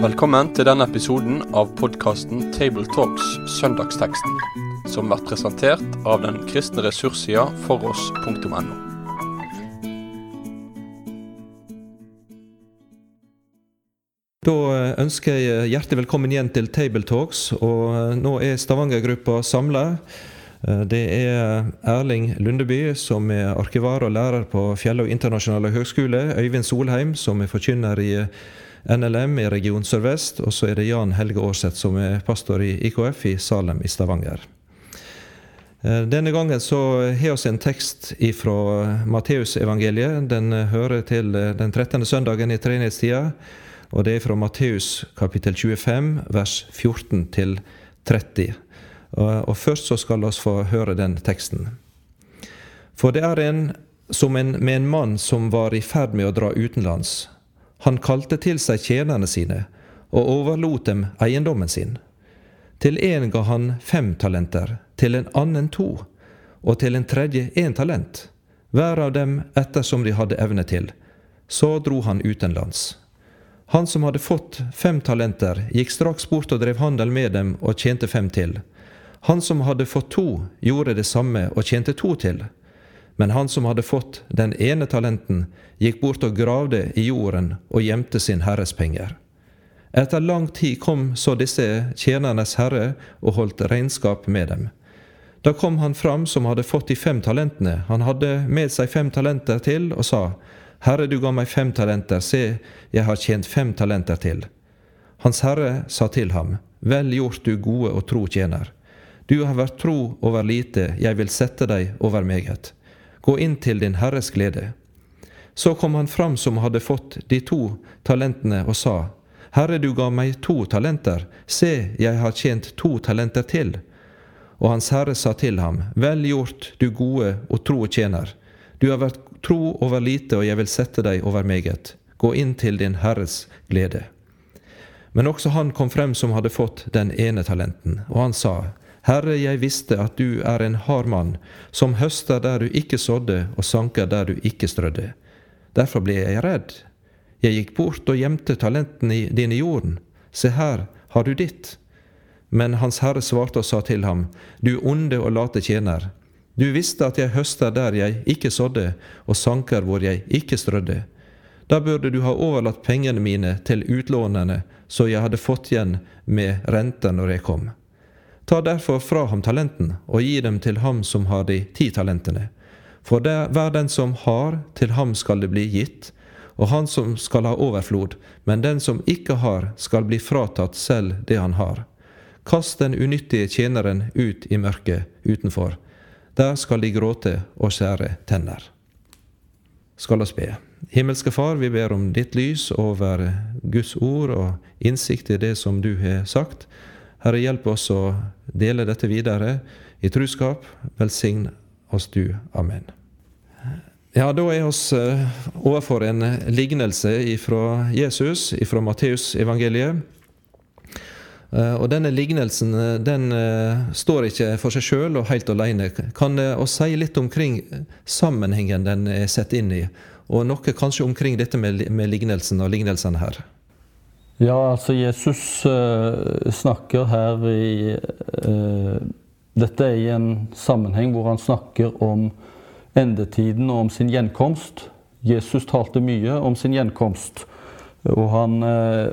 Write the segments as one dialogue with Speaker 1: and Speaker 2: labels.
Speaker 1: Velkommen til denne episoden av podkasten Tabletalks Søndagsteksten, som blir presentert av den kristne ressurssida foross.no.
Speaker 2: Da ønsker jeg hjertelig velkommen igjen til Tabletalks. Og nå er Stavanger-gruppa samla. Det er Erling Lundeby, som er arkivar og lærer på Fjellhaug internasjonale høgskole. Øyvind Solheim, som er forkynner i NLM i Region Sør-Vest. Og så er det Jan Helge Aarseth, som er pastor i IKF i Salem i Stavanger. Denne gangen så har vi en tekst fra Matteusevangeliet. Den hører til den 13. søndagen i treenighetstida. Og det er fra Matteus kapittel 25, vers 14 til 30. Og først så skal vi få høre den teksten. For det er en som en, med en mann som var i ferd med å dra utenlands. Han kalte til seg tjenerne sine og overlot dem eiendommen sin. Til en ga han fem talenter, til en annen to, og til en tredje én talent, hver av dem ettersom de hadde evne til. Så dro han utenlands. Han som hadde fått fem talenter, gikk straks bort og drev handel med dem og tjente fem til. Han som hadde fått to, gjorde det samme og tjente to til. Men han som hadde fått den ene talenten, gikk bort og gravde i jorden og gjemte sin herres penger. Etter lang tid kom så disse tjenernes herre og holdt regnskap med dem. Da kom han fram som hadde fått de fem talentene. Han hadde med seg fem talenter til og sa, Herre, du ga meg fem talenter, se, jeg har tjent fem talenter til. Hans herre sa til ham, Vel gjort, du gode og tro tjener. Du har vært tro over lite, jeg vil sette deg over meget. Gå inn til din herres glede. Så kom han fram som hadde fått de to talentene, og sa, Herre, du ga meg to talenter, se, jeg har tjent to talenter til. Og hans herre sa til ham, Vel gjort, du gode og tro tjener. Du har vært tro over lite, og jeg vil sette deg over meget. Gå inn til din Herres glede. Men også han kom frem som hadde fått den ene talenten, og han sa, Herre, jeg visste at du er en hard mann, som høster der du ikke sådde, og sanker der du ikke strødde. Derfor ble jeg redd. Jeg gikk bort og gjemte talentene dine i jorden. Se her har du ditt. Men Hans Herre svarte og sa til ham, Du onde og late tjener. Du visste at jeg høster der jeg ikke sådde, og sanker hvor jeg ikke strødde. Da burde du ha overlatt pengene mine til utlånerne, så jeg hadde fått igjen med renter når jeg kom. Ta derfor fra ham talenten, og gi dem til ham som har de ti talentene. For det, hver den som har, til ham skal det bli gitt, og han som skal ha overflod, men den som ikke har, skal bli fratatt selv det han har. Kast den unyttige tjeneren ut i mørket utenfor. Der skal de gråte og skjære tenner. Skal oss be. Himmelske Far, vi ber om ditt lys over Guds ord og innsikt i det som du har sagt. Herre, hjelp oss å dele dette videre i truskap. Velsign oss du. Amen. Ja, da er vi eh, overfor en lignelse fra Jesus, fra Matteus evangeliet. Eh, og denne lignelsen eh, den står ikke for seg sjøl og helt alene. Kan vi si litt omkring sammenhengen den er sett inn i, og noe kanskje omkring dette med lignelsen og lignelsene her?
Speaker 3: Ja, altså Jesus uh, snakker her i uh, Dette er i en sammenheng hvor han snakker om endetiden og om sin gjenkomst. Jesus talte mye om sin gjenkomst. Og han eh,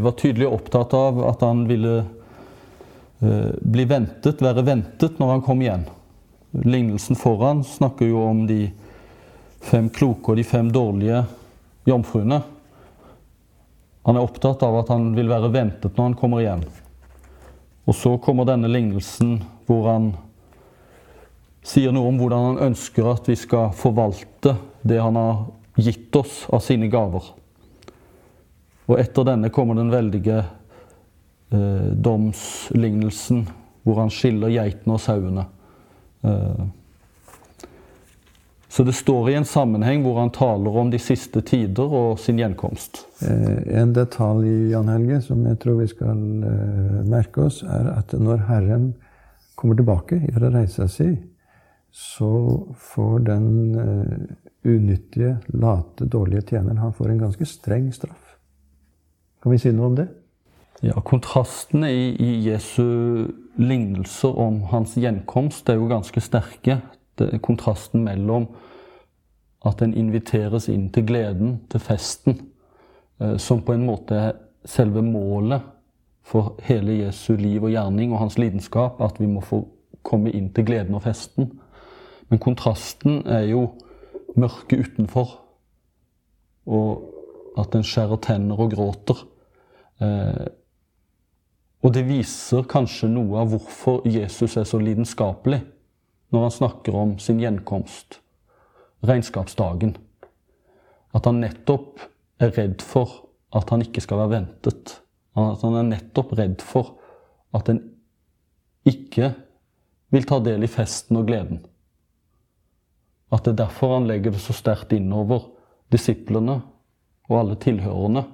Speaker 3: var tydelig opptatt av at han ville eh, bli ventet, være ventet når han kom igjen. Lignelsen foran snakker jo om de fem kloke og de fem dårlige jomfruene. Han er opptatt av at han vil være ventet når han kommer igjen. Og så kommer denne lignelsen hvor han sier noe om hvordan han ønsker at vi skal forvalte det han har gitt oss av sine gaver. Og etter denne kommer den veldige eh, domslignelsen, hvor han skiller geitene og sauene. Eh, så det står i en sammenheng hvor han taler om de siste tider og sin gjenkomst.
Speaker 4: Eh, en detalj Jan Helge som jeg tror vi skal eh, merke oss, er at når Herren kommer tilbake fra reisa si, så får den eh, unyttige, late, dårlige tjeneren, han får en ganske streng straff. Kan vi si noe om det?
Speaker 3: Ja, Kontrastene i, i Jesu lignelser om hans gjenkomst er jo ganske sterke. Det er kontrasten mellom at en inviteres inn til gleden, til festen, eh, som på en måte er selve målet for hele Jesu liv og gjerning og hans lidenskap, at vi må få komme inn til gleden og festen. Men kontrasten er jo mørket utenfor, og at en skjærer tenner og gråter. Eh, og det viser kanskje noe av hvorfor Jesus er så lidenskapelig når han snakker om sin gjenkomst, regnskapsdagen. At han nettopp er redd for at han ikke skal være ventet. At han er nettopp redd for at en ikke vil ta del i festen og gleden. At det er derfor han legger det så sterkt innover disiplene og alle tilhørerne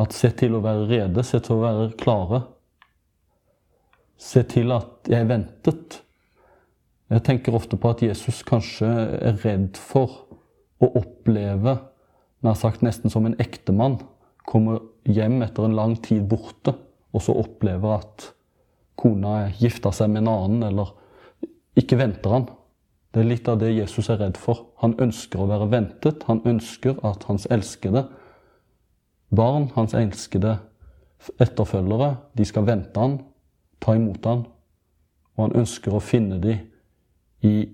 Speaker 3: at se til å være rede, se til å være klare. Se til at jeg ventet. Jeg tenker ofte på at Jesus kanskje er redd for å oppleve, nær sagt nesten som en ektemann, kommer hjem etter en lang tid borte, og så opplever at kona gifta seg med en annen, eller ikke venter han. Det er litt av det Jesus er redd for. Han ønsker å være ventet. Han ønsker at hans elskede barn, hans elskede etterfølgere, de skal vente han, ta imot han, og han ønsker å finne dem i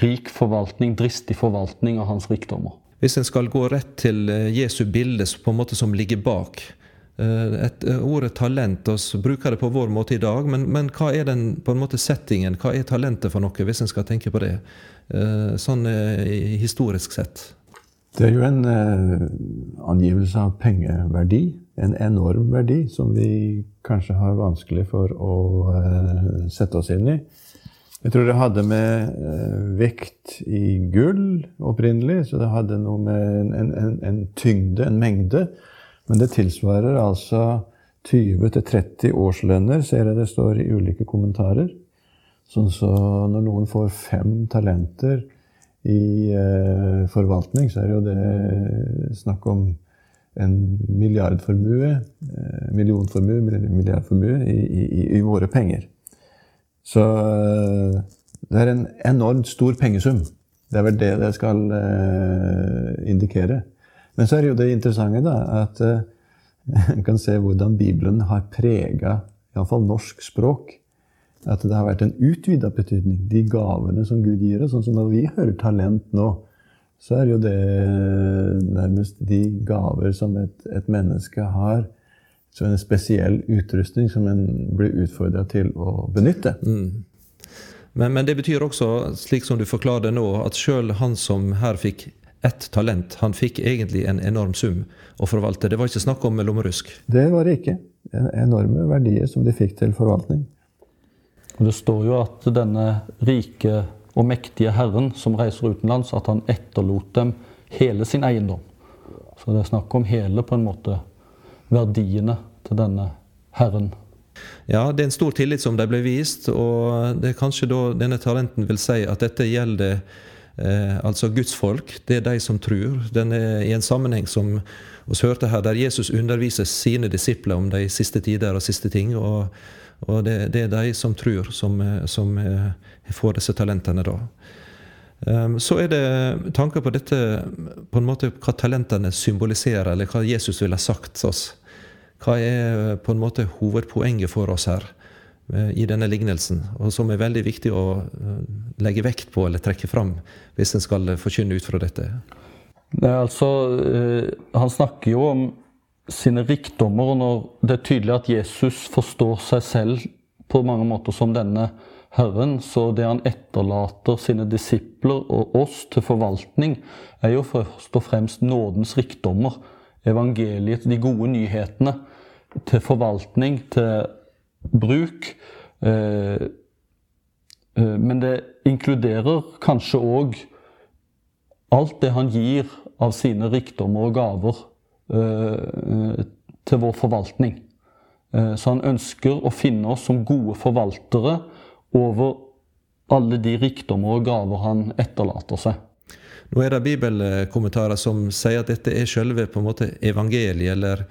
Speaker 3: rik forvaltning, dristig forvaltning av hans rikdommer.
Speaker 2: Hvis en skal gå rett til eh, Jesu bilde på en måte som ligger bak eh, et, eh, Ordet talent, vi bruker det på vår måte i dag, men, men, hva er den på en måte settingen? Hva er talentet for noe, hvis en skal tenke på det, sånn historisk sett?
Speaker 4: Det er jo en eh, angivelse av pengeverdi. En enorm verdi som vi kanskje har vanskelig for å eh, sette oss inn i. Jeg tror det hadde med eh, vekt i gull opprinnelig, så det hadde noe med en, en, en tyngde, en mengde. Men det tilsvarer altså 20-30 årslønner, ser jeg det står i ulike kommentarer. Sånn så når noen får fem talenter i eh, forvaltning, så er jo det snakk om en milliardformue, eh, millionformue, milliardformue i, i, i, våre penger. Så eh, det er en enormt stor pengesum. Det er vel det det skal eh, indikere. Men så er det jo det interessante da, at eh, en kan se hvordan Bibelen har prega iallfall norsk språk at det har vært en utvida betydning. De gavene som Gud gir oss. Sånn som når vi hører talent nå, så er jo det nærmest de gaver som et, et menneske har. Så en spesiell utrustning som en blir utfordra til å benytte. Mm.
Speaker 2: Men, men, det betyr også, slik som du forklarer det nå, at sjøl han som her fikk ett talent, han fikk egentlig en enorm sum å forvalte. Det var ikke snakk om lommerusk?
Speaker 4: Det var det ikke. Enorme verdier som de fikk til forvaltning.
Speaker 3: Og Det står jo at denne rike og mektige herren som reiser utenlands, at han etterlot dem hele sin eiendom. Så det er snakk om hele på en måte verdiene til denne herren.
Speaker 2: Ja, det er en stor tillit som de ble vist, og det er kanskje da denne talenten vil si at dette gjelder eh, altså Guds folk. Det er de som tror. Den er i en sammenheng som vi hørte her, der Jesus underviser sine disipler om de siste tider og siste ting. og og det, det, er de som tror, som, som eh, får disse talentene da. Ehm, så er det tanker på dette, på en måte hva talentene symboliserer, eller hva Jesus ville sagt til oss. Hva er på en måte hovedpoenget for oss her eh, i denne lignelsen, og som er veldig viktig å eh, legge vekt på eller trekke fram hvis en skal forkynne ut fra dette?
Speaker 3: Nei, altså, Han snakker jo om sine rikdommer, og når det er tydelig at Jesus forstår seg selv på mange måter som denne Herren, så det han etterlater sine disipler og oss til forvaltning, er jo først og fremst nådens rikdommer. Evangeliet, de gode nyhetene, til forvaltning, til bruk. Eh, eh, men det inkluderer kanskje òg alt det han gir av sine rikdommer og gaver Eh, til vår forvaltning. Så han ønsker å finne oss som gode forvaltere over alle de rikdommer og gaver han etterlater seg.
Speaker 2: Nå er det bibelkommentarer som sier at dette er selve på en måte evangeliet, eller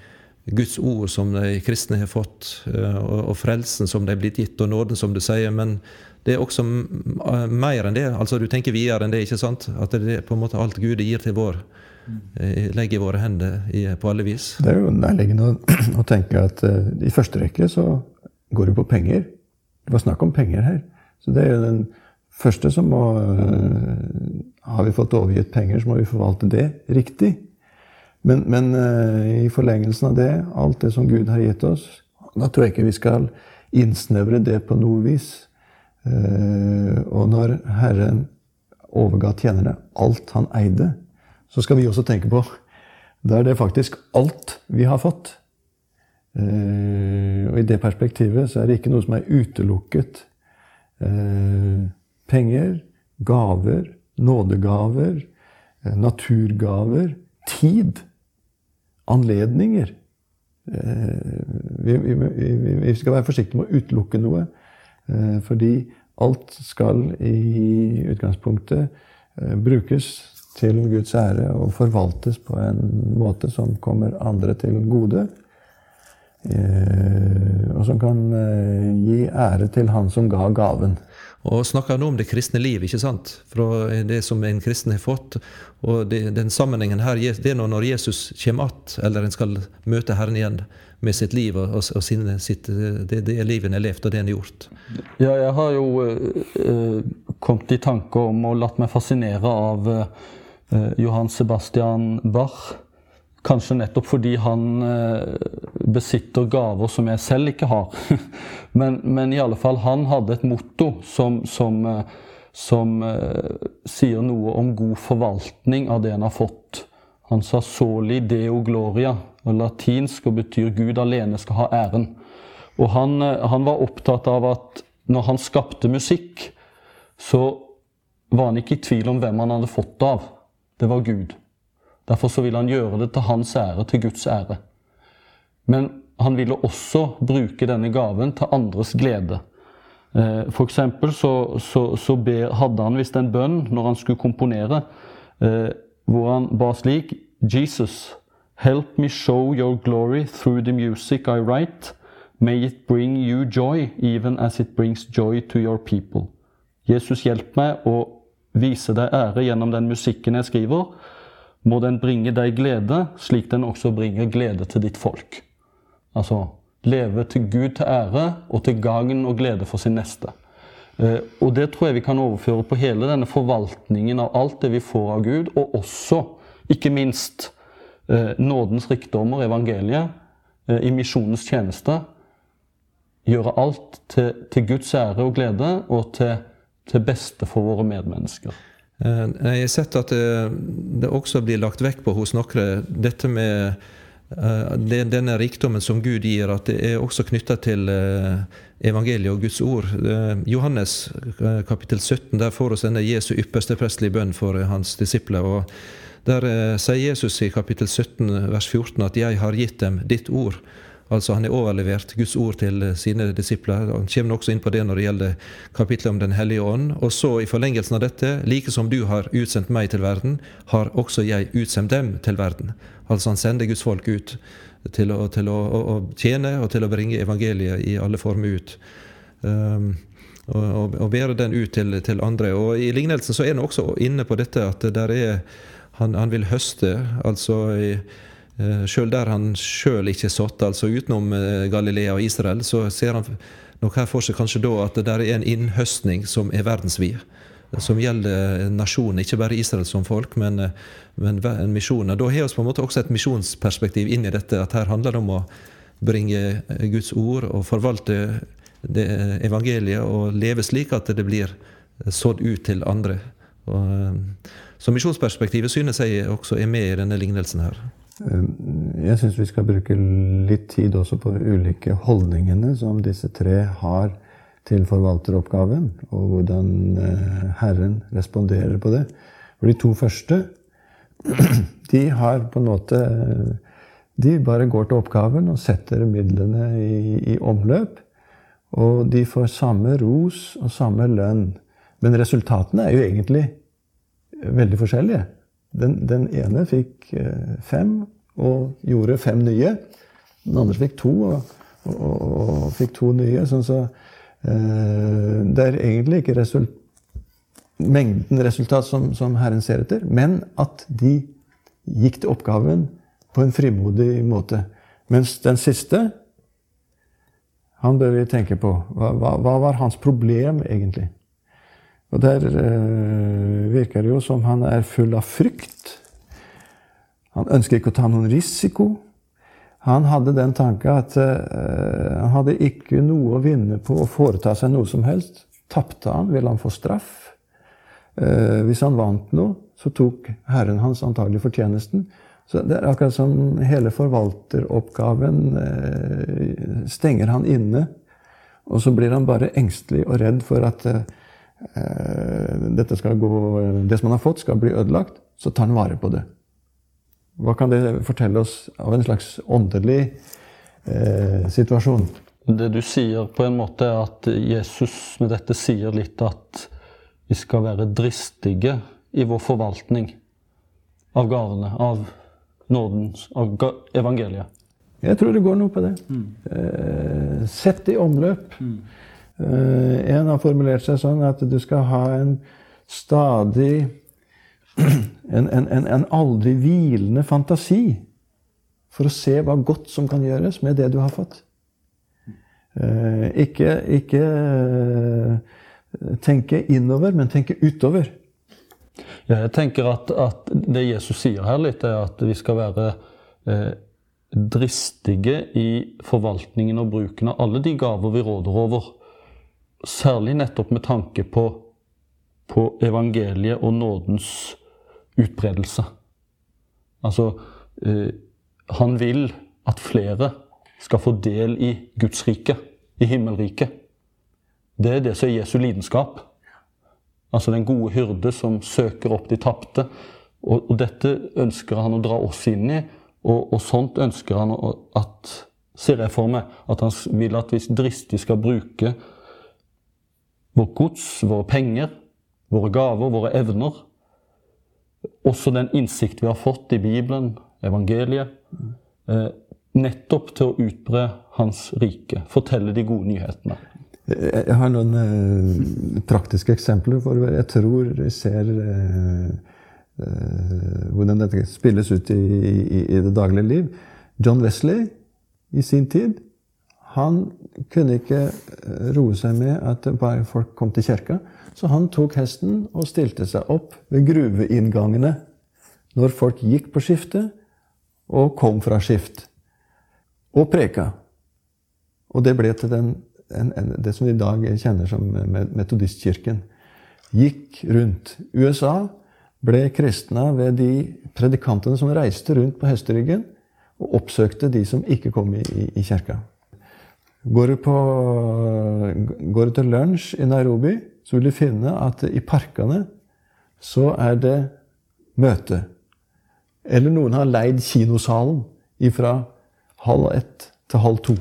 Speaker 2: Guds ord som de kristne har fått, og frelsen som de er blitt gitt, og nåden, som du sier. Men det er også mer enn det. Altså Du tenker videre enn det, ikke sant? At det er på en måte alt Gud gir til vår legger i våre hender i, på alle vis.
Speaker 4: Det er jo nærliggende å, å tenke at uh, i første rekke så går det på penger. Det var snakk om penger her. Så det er jo den første som må uh, Har vi fått overgitt penger, så må vi forvalte det riktig. Men, men uh, i forlengelsen av det, alt det som Gud har gitt oss, da tror jeg ikke vi skal innsnevre det på noe vis. og når Herren overga tjenerne alt han eide, så skal vi også tenke på da er det faktisk alt vi har fått. Eh, og i det perspektivet så er det ikke noe som er utelukket. Eh, penger, gaver, nådegaver, eh, naturgaver, tid, anledninger. Vi, vi, vi, skal være forsiktige med å utelukke noe. Fordi alt skal i utgangspunktet brukes til Guds ære og forvaltes på en måte som kommer andre til gode. Eh, og som kan eh, gi ære til han som ga gaven.
Speaker 2: Og snakker nå om det kristne liv, ikke sant? Fra det som en kristen har fått. Og det, den sammenhengen her, det er når Jesus kommer att, eller en skal møte Herren igjen med sitt liv og, og sin, sitt, det, det livet en har levd, og det en har gjort.
Speaker 3: Ja, jeg har jo eh, kommet i tanke om og latt meg fascinere av Eh, Johan Sebastian Bach. Kanskje nettopp fordi han eh, besitter gaver som jeg selv ikke har. men, men, i alle fall, han hadde et motto som, som, eh, sier noe om god forvaltning av det han har fått. Han sa 'soli deo gloria', og latinsk og betyr 'Gud alene skal ha æren'. Og han, han var opptatt av at når han skapte musikk, så var han ikke i tvil om hvem han hadde fått det av det var Gud. Derfor så ville han gjøre det til hans ære, til Guds ære. Men han ville også bruke denne gaven til andres glede. Eh, for eksempel så, så, så hadde han visst en bønn når han skulle komponere, eh, hvor han ba slik Jesus, help me show your glory through the music I write. May it bring you joy, even as it brings joy to your people. Jesus, hjelp meg å vise deg ære gjennom den musikken jeg skriver, må den bringe deg glede, slik den også bringer glede til ditt folk. Altså leve til Gud til ære og til gagn og glede for sin neste. Eh, og det tror jeg vi kan overføre på hele denne forvaltningen av alt det vi får av Gud, og også, ikke minst, eh, nådens rikdommer, evangeliet, eh, i misjonens tjeneste. Gjøre alt til, til Guds ære og glede og til til beste for våre medmennesker.
Speaker 2: Jeg har sett at det, det også blir lagt vekt på hos noen dette med denne rikdommen som Gud gir, at det er også knytta til uh, evangeliet og Guds ord. Uh, Johannes kapittel 17, der får oss denne Jesu ypperste prestelige bønn for hans disipler. og Der sier Jesus i kapittel 17 vers 14 at 'jeg har gitt dem ditt ord'. Altså Han har overlevert Guds ord til sine disipler. Han kommer også inn på det når det gjelder kapitlet om Den hellige ånd. Og så i forlengelsen av dette, like som du har utsendt meg til verden, har også jeg utsendt dem til verden. Altså han sender Guds folk ut til å, til å, å, å tjene og til å bringe evangeliet i alle former ut. Um, og, og, bære den ut til, til, andre. Og I lignelsen så er han også inne på dette at der er, han, han vil høste. altså i Eh, sjøl der han sjøl ikke satt, altså utenom eh, Galilea og Israel, så ser han nok her for seg kanskje da at det der er en innhøstning som er verdensvid. Som gjelder nasjonen, ikke bare Israel som folk, men, eh, men misjonen. Da har vi på en måte også et misjonsperspektiv inn i dette. At her handler det om å bringe Guds ord og forvalte evangeliet og leve slik at det blir sådd ut til andre. Og, så misjonsperspektivet synes jeg også er med i denne lignelsen her.
Speaker 4: Eh, jeg syns vi skal bruke litt tid også på ulike holdningene som disse tre har til forvalteroppgaven, og hvordan eh, Herren responderer på det. For de to første, de har på en måte De bare går til oppgaven og setter midlene i, i omløp. Og de får samme ros og samme lønn. Men resultatene er jo egentlig veldig forskjellige. Den, den ene fikk eh, fem og gjorde fem nye. Den andre fikk to og, og, og, og fikk to nye. Sånn så eh, Det er egentlig ikke result, mengden resultat som, som Herren ser etter, men at de gikk til oppgaven på en frimodig måte. Mens den siste han bør vi tenke på. Hva, hva, hva var hans problem, egentlig? Og der øh, virker det jo som han er full av frykt. Han ønsker ikke å ta noen risiko. Han hadde den tanke at øh, han hadde ikke noe å vinne på å foreta seg noe som helst. Tapte han, ville han få straff. Uh, hvis han vant noe, så tok Herren hans antagelig fortjenesten. Så Det er akkurat som hele forvalteroppgaven uh, stenger han inne. Og så blir han bare engstelig og redd for at skal gå, det som han har fått, skal bli ødelagt. Så tar han vare på det. Hva kan det fortelle oss av en slags åndelig situasjon?
Speaker 3: Det du sier på en måte, er at Jesus med dette sier litt at vi skal være dristige i vår forvaltning av gavene, av nådens, av evangeliet.
Speaker 4: Jeg tror det går noe på det. Mm. Eh, sett i omløp. Mm. Eh, en har formulert seg sånn at du skal ha en stadig en, en, en, en aldri hvilende fantasi for å se hva godt som kan gjøres med det du har fått. Eh, ikke, ikke tenke innover, men tenke utover.
Speaker 3: Ja, jeg tenker at, at, det Jesus sier her litt, er at vi skal være eh, dristige i forvaltningen og bruken av alle de gaver vi råder over. Særlig nettopp med tanke på, på evangeliet og nådens utbredelse. Altså eh, Han vil at flere skal få del i Guds rike, i himmelriket. Det er det som er Jesu lidenskap. Altså den gode hyrde som søker opp de tapte. Og, og, dette ønsker han å dra oss inn i, og, og sånt ønsker han at Ser jeg for meg at han vil at hvis dristig skal bruke vårt gods, våre penger, våre gaver, våre evner. Også den innsikt vi har fått i Bibelen, evangeliet. Eh, nettopp til å utbre Hans rike. Fortelle de gode nyhetene.
Speaker 4: Jeg har noen eh, praktiske eksempler. for Jeg tror jeg ser eh, hvordan dette spilles ut i, i, i, det daglige liv. John Wesley i sin tid han kunne ikke eh, roe seg med at bare folk kom til kirka. Så han tok hesten og stilte seg opp ved gruveinngangene når folk gikk på skiftet og kom fra skift. Og preka. Og det ble til den en, en, det som vi i dag kjenner som metodistkirken, gikk rundt. USA ble kristna ved de predikantene som reiste rundt på hesteryggen og oppsøkte de som ikke kom i, i, i kirka. Går du, på, går du til lunsj i Nairobi, så vil du finne at i parkene så er det møte. Eller noen har leid kinosalen fra halv ett til halv to.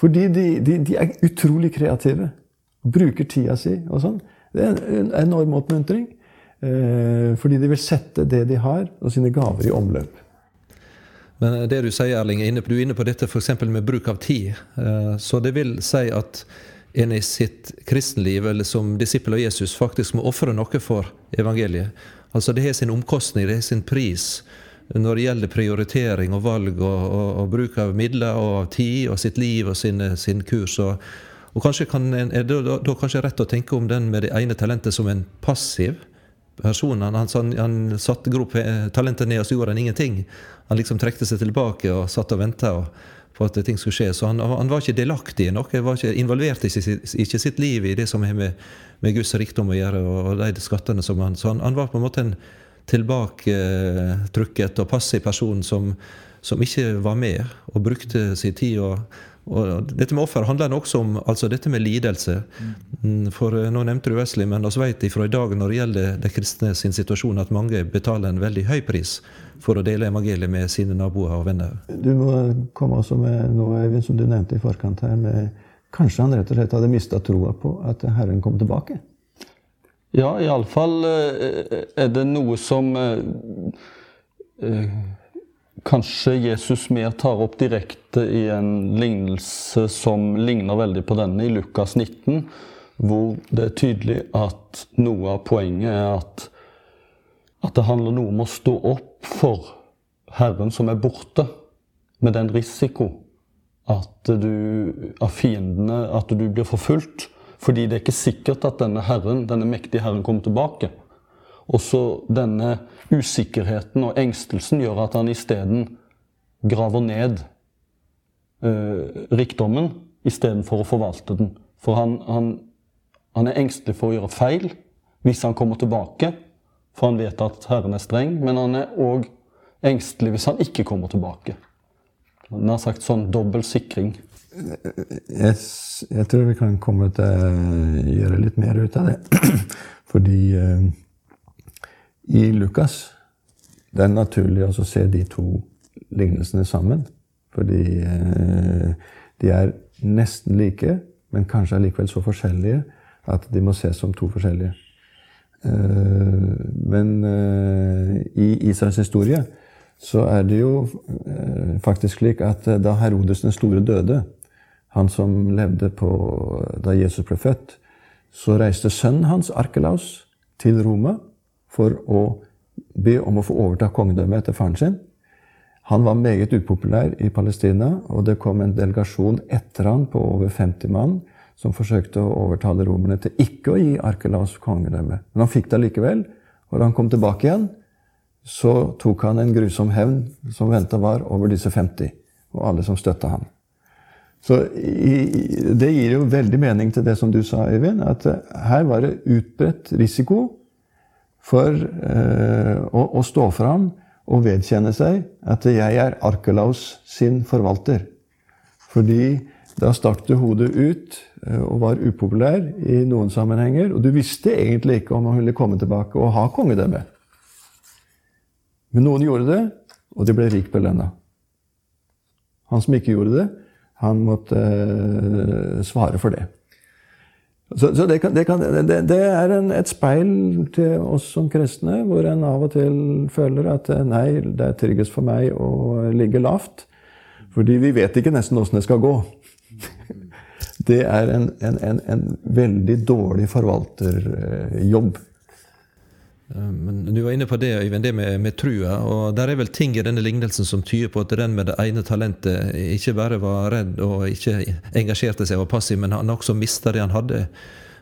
Speaker 4: Fordi de, de, de, er utrolig kreative. Bruker tida si og sånn. Det er en enorm oppmuntring. Eh, fordi de vil sette det de har, og sine gaver, i omløp.
Speaker 2: Men det du sier, Erling, du er inne på dette f.eks. med bruk av tid. Eh, så det vil si at en i sitt kristenliv, eller som disippel av Jesus, faktisk må ofre noe for evangeliet. Altså Det har sin omkostning, det har sin pris når det gjelder prioritering og valg og, og, og, bruk av midler og tid og sitt liv og sin, sin kurs. Og, og kanskje kan en, er det da, da, kanskje rett å tenke om den med det ene talentet som en passiv person. Han, han, han satte grop talentet ned og så gjorde han ingenting. Han liksom trekte seg tilbake og satt og venta på at ting skulle skje. Så han, han var ikke delaktig i noe. var ikke involvert i sitt, ikke sitt liv i det som har med, med Guds rikdom å gjøre, og, og de skattene som han Så han var på en måte en tilbaketrukket og passiv person som, som, ikke var med og brukte sin tid. og, og dette med offer handler også om altså dette med lidelse. Mm, for eh, Nå nevnte du Wesley, men vi vet fra i dag når det gjelder de kristne sin situasjon, at mange betaler en veldig høy pris for å dele evangeliet med sine naboer og venner.
Speaker 4: Du må komme også med noe Eivind, som du nevnte i forkant her. med Kanskje han rett og slett hadde mista troa på at Herren kom tilbake?
Speaker 3: Ja, iallfall eh, er det noe som eh, eh, Kanskje Jesus mer tar opp direkte i en lignelse som ligner veldig på denne, i Lukas 19, hvor det er tydelig at noe av poenget er at, at det handler noe om å stå opp for Herren som er borte, med den risiko at du, av fiendene at du blir forfulgt. Fordi det er ikke sikkert at denne Herren, denne mektige Herren kommer tilbake. Også denne usikkerheten og engstelsen gjør at han isteden graver ned eh, rikdommen istedenfor å forvalte den. For han, han, han, er engstelig for å gjøre feil hvis han kommer tilbake, for han vet at Herren er streng. Men han er òg engstelig hvis han ikke kommer tilbake. Han har sagt sånn dobbel sikring.
Speaker 4: Jeg, jeg, tror vi kan komme til å gjøre litt mer ut av det. Fordi uh, i Lukas det er naturlig å se de to lignelsene sammen. Fordi uh, de er nesten like, men kanskje allikevel så forskjellige at de må ses som to forskjellige. Uh, men i Israels historie så er det jo faktisk slik at da Herodes den store døde, han som levde på, da Jesus ble født, så reiste sønnen hans, Arkelaus, til Roma for å be om å få overta kongedømmet etter faren sin. Han var meget upopulær i Palestina, og det kom en delegasjon etter han på over 50 mann som forsøkte å overtale romerne til ikke å gi Arkelaus kongedømme. Men han fikk det likevel, og da han kom tilbake igjen, så tok han en grusom hevn som venta var over disse 50, og alle som støtta han. Så Det gir jo veldig mening til det som du sa, Øyvind. At her var det utbredt risiko for eh, å, å, stå fram og vedkjenne seg at jeg er Arkelaus sin forvalter. Fordi da stakk du hodet ut eh, og var upopulær i noen sammenhenger. Og du visste egentlig ikke om han ville komme tilbake og ha kongedømme. Men noen gjorde det, og de ble rikt belønna. Han som ikke gjorde det, han måtte eh, svare for det. Så, så det, kan, det, kan, det, det, er en, et speil til oss som kristne, hvor en av og til føler at eh, nei, det er tryggest for meg å ligge lavt. Fordi vi vet ikke nesten åssen det skal gå. Det er en, en, en, en veldig dårlig forvalterjobb.
Speaker 2: Eh, men Du var inne på det, Øyvind, det med, med trua. og Der er vel ting i denne lignelsen som tyder på at den med det ene talentet ikke bare var redd og ikke engasjerte seg og passiv, men han også mista det han hadde.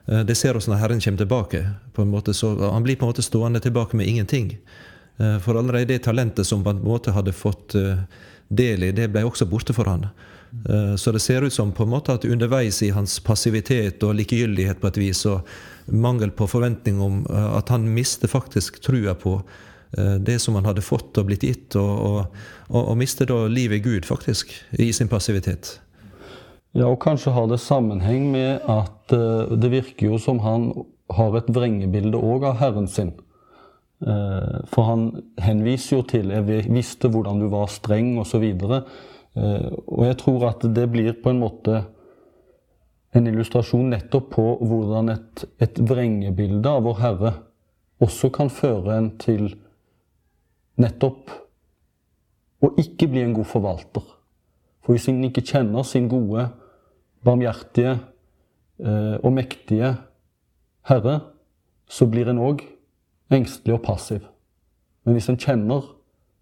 Speaker 2: Eh, det ser oss når Herren kommer tilbake. på en måte, så Han blir på en måte stående tilbake med ingenting. Eh, for allerede det talentet som på en måte hadde fått del i, det ble også borte for han. Så det ser ut som på en måte at underveis i hans passivitet og likegyldighet på et vis, så mangel på forventning om eh, at han mister faktisk trua på eh, det som han hadde fått og blitt gitt, og, og, og, og mister da livet i Gud, faktisk, i sin passivitet.
Speaker 3: Ja, og kanskje har det sammenheng med at uh, det virker jo som han har et vrengebilde òg av Herren sin. For han henviser jo til 'jeg visste hvordan du var streng', osv. Uh, og jeg tror at det blir på en måte en illustrasjon nettopp på hvordan et, et vrengebilde av Vår Herre også kan føre en til nettopp å ikke bli en god forvalter. For hvis en ikke kjenner sin gode, barmhjertige eh, og mektige Herre, så blir en òg engstelig og passiv. Men hvis en kjenner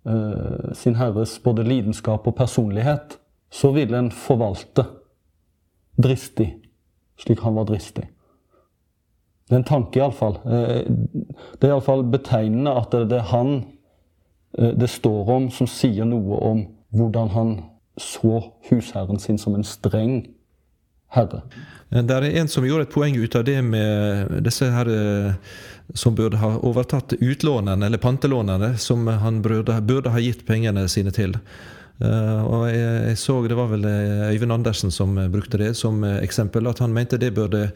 Speaker 3: eh, sin Herres både lidenskap og personlighet, så vil en forvalte dristig, slik han var dristig. Det er en tanke, iallfall. Eh, det er iallfall betegnende at det er han eh, det står om, som sier noe om hvordan han så husherren sin som en streng herre.
Speaker 2: Eh, det er en som gjorde et poeng ut av det med disse her som burde ha overtatt utlånene, eller pantelånene, som han burde, burde ha gitt pengene sine til. Uh, og jeg, jeg, så Det var vel Øyvind Andersen som brukte det som eksempel. At han mente det burde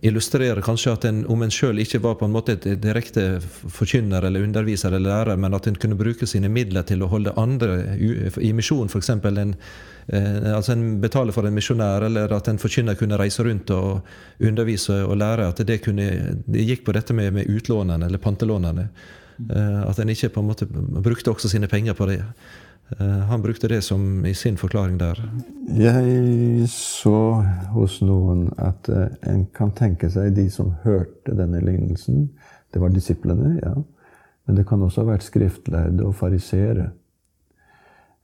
Speaker 2: illustrerer kanskje at en, om en sjøl ikke var på en måte et direkte forkynner eller underviser eller lærer, men at en kunne bruke sine midler til å holde andre i misjon, f.eks. En, eh, altså en betaler for en misjonær, eller at en forkynner kunne reise rundt og undervise og lære. At det, kunne, det gikk på dette med, med utlånene eller pantelånene. Eh, at en ikke på en måte brukte også sine penger på det. Eh, han brukte det som i sin forklaring der.
Speaker 4: Jeg så hos noen at eh, en kan tenke seg de som hørte denne lignelsen. Det var disiplene, ja. Men det kan også ha vært skriftlærde og fariseere.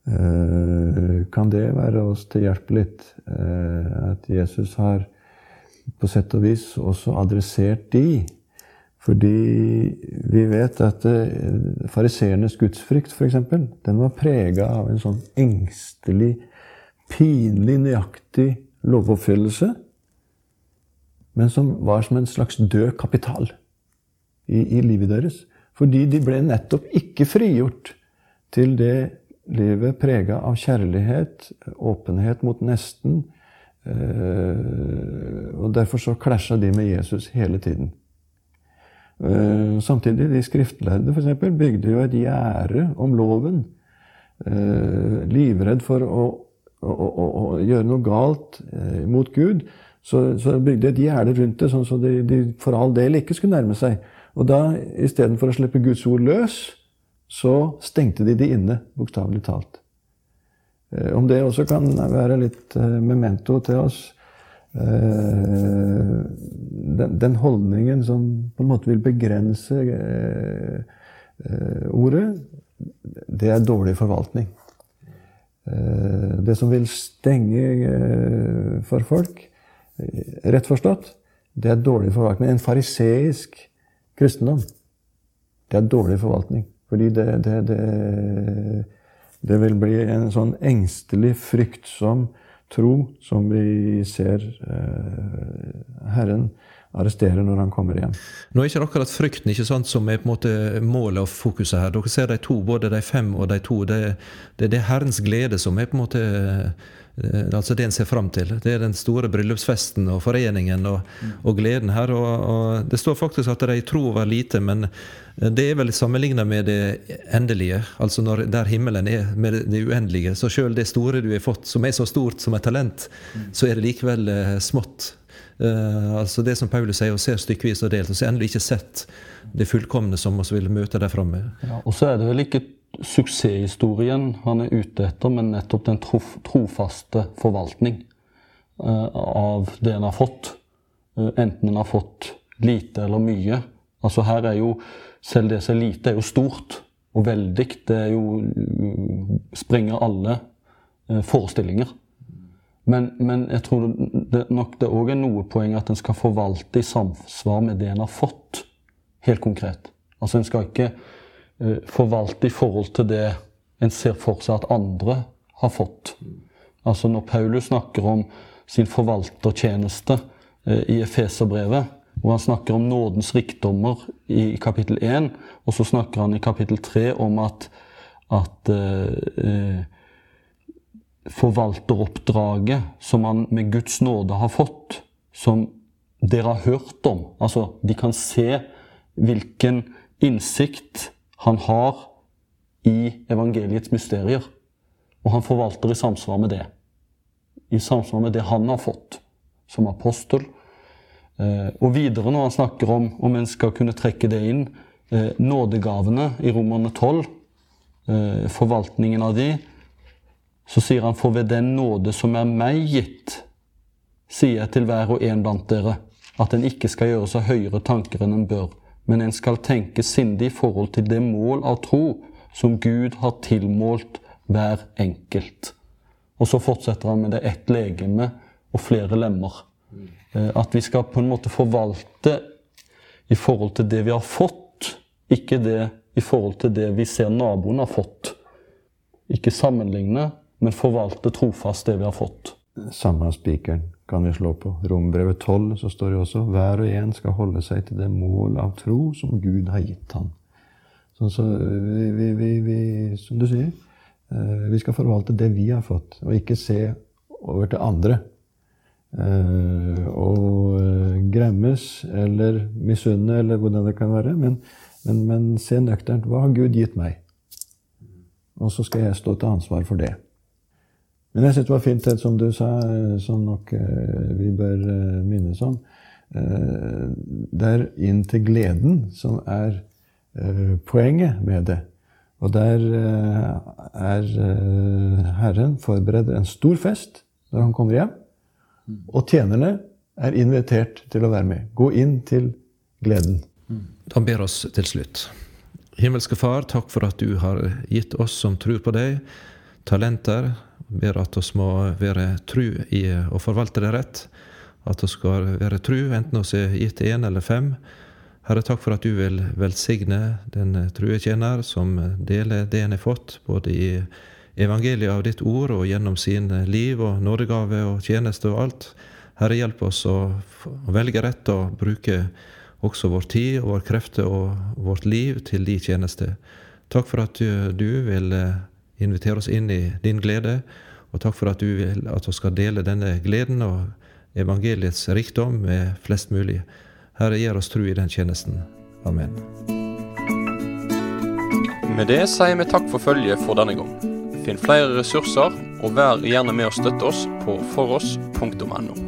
Speaker 4: Eh, kan det være oss til hjelp litt? At Jesus har på sett og vis også adressert de fordi vi vet at uh, fariseernes gudsfrykt, f.eks., den var prega av en sånn engstelig, pinlig nøyaktig lovoppfyllelse, men som var som en slags død kapital i, i livet deres. Fordi de ble nettopp ikke frigjort til det livet prega av kjærlighet, åpenhet mot nesten. Uh, og derfor så klasja de med Jesus hele tiden. Uh, samtidig, de skriftlærde eksempel, bygde jo et gjerde om loven. Uh, livredd for å, å, å, å, gjøre noe galt uh, mot Gud. Så, så bygde de et gjerde rundt det, sånn så de, de, for all del ikke skulle nærme seg. Og da, istedenfor å slippe Guds ord løs, så stengte de de inne, bokstavelig talt. Om det også kan være litt memento til oss Eh, den, den, holdningen som på en måte vil begrense eh, eh, ordet, det er dårlig forvaltning. Det som vil stenge for folk, rett forstått, det er dårlig forvaltning. En fariseisk kristendom, det er dårlig forvaltning. Fordi det, det, det, det vil bli en sånn engstelig, fryktsom tro som vi ser eh, Herren arrestere når han kommer igjen.
Speaker 2: Nå er ikke det akkurat frykten ikke sant, som er på en måte målet og fokuset her. Dere ser de to, både de fem og de to. Det, det, det er Herrens glede som er på en måte Eh, altså det en ser fram til. Det er den store bryllupsfesten og foreningen og, og gleden her. Og, og, det står faktisk at de tror var lite, men det er vel sammenligna med det endelige. Altså når, der himmelen er med det uendelige. Så sjøl det store du har fått, som er så stort som et talent, så er det likevel eh, smått. Uh, altså Det som Paulus sier, å se stykkevis og delt. Og så endelig ikke sett det fullkomne som vi vil møte der framme.
Speaker 3: Ja, og så er det vel ikke suksesshistorien han er ute etter, men nettopp den trofaste forvaltning uh, av det en har fått. Uh, enten en har fått lite eller mye. Altså her er jo Selv det som er lite, er jo stort og veldig. Det er jo springer alle eh, forestillinger. Men, men, jeg tror det, nok det òg er noe poeng at en skal forvalte i samsvar med det en har fått, helt konkret. Altså En skal ikke uh, forvalte i forhold til det en ser for seg at andre har fått. Altså Når Paulus snakker om sin forvaltertjeneste uh, i Efeserbrevet, hvor han snakker om nådens rikdommer i kapittel 1, og så snakker han i kapittel 3 om at, at eh, forvalteroppdraget som han med Guds nåde har fått, som dere har hørt om Altså, de kan se hvilken innsikt han har i evangeliets mysterier. Og han forvalter i samsvar med det. I samsvar med det han har fått som apostel. Eh, og videre, når han snakker om om en skal kunne trekke det inn, eh, nådegavene i Romerne 12, eh, forvaltningen av de, så sier han for ved den nåde som er meg gitt, sier jeg til hver og en blant dere, at en ikke skal gjøre seg høyere tanker enn en bør men en skal tenke sindig i forhold til det mål av tro som Gud har tilmålt hver enkelt. Og så fortsetter han med det ett legeme og flere lemmer. Eh, at vi skal på en måte forvalte i forhold til det vi har fått, ikke det i forhold til det vi ser naboen har fått. Ikke sammenligne, men forvalte trofast det vi har fått.
Speaker 4: Samme spikeren kan vi slå på. Rombrevet 12 så står det også hver og en skal holde seg til det mål av tro som Gud har gitt ham. Sånn så vi, vi, vi, som du sier, eh, vi skal forvalte det vi har fått, og ikke se over til andre. og gremmes eller misunne, eller hvordan det kan være. Men, men, men se nøkternt. Hva har Gud gitt meg? Og så skal jeg stå til ansvar for det. Men jeg syns det var fint det som du sa, som nok vi bør minnes om. Det er inn til gleden som er poenget med det. Og der er Herren forbereder en stor fest når han kommer hjem. Og tjenerne er invitert til å være med. Gå inn til gleden.
Speaker 2: Han ber oss til slutt. Himmelske Far, takk for at du har gitt oss som tror på deg, talenter. Ber at vi må være tru i å forvalte det rett. At vi skal være tru, enten vi er gitt én eller fem. Herre, takk for at du vil velsigne den true tjener som deler det en har fått, både i evangeliet av ditt ord og gjennom sin liv og nådegave og tjeneste og alt. Herre, hjelp oss å, velge rett og bruke også vår tid og våre krefter og vårt liv til de tjeneste. Takk for at du, vil invitere oss inn i din glede, og takk for at du vil at vi skal dele denne gleden og evangeliets rikdom med flest mulig. Herre, gjør oss tro i den tjenesten. Amen.
Speaker 1: Med det sier vi takk for følget for denne gang. Finn flere ressurser, og vær gjerne med å støtte oss på foross.no.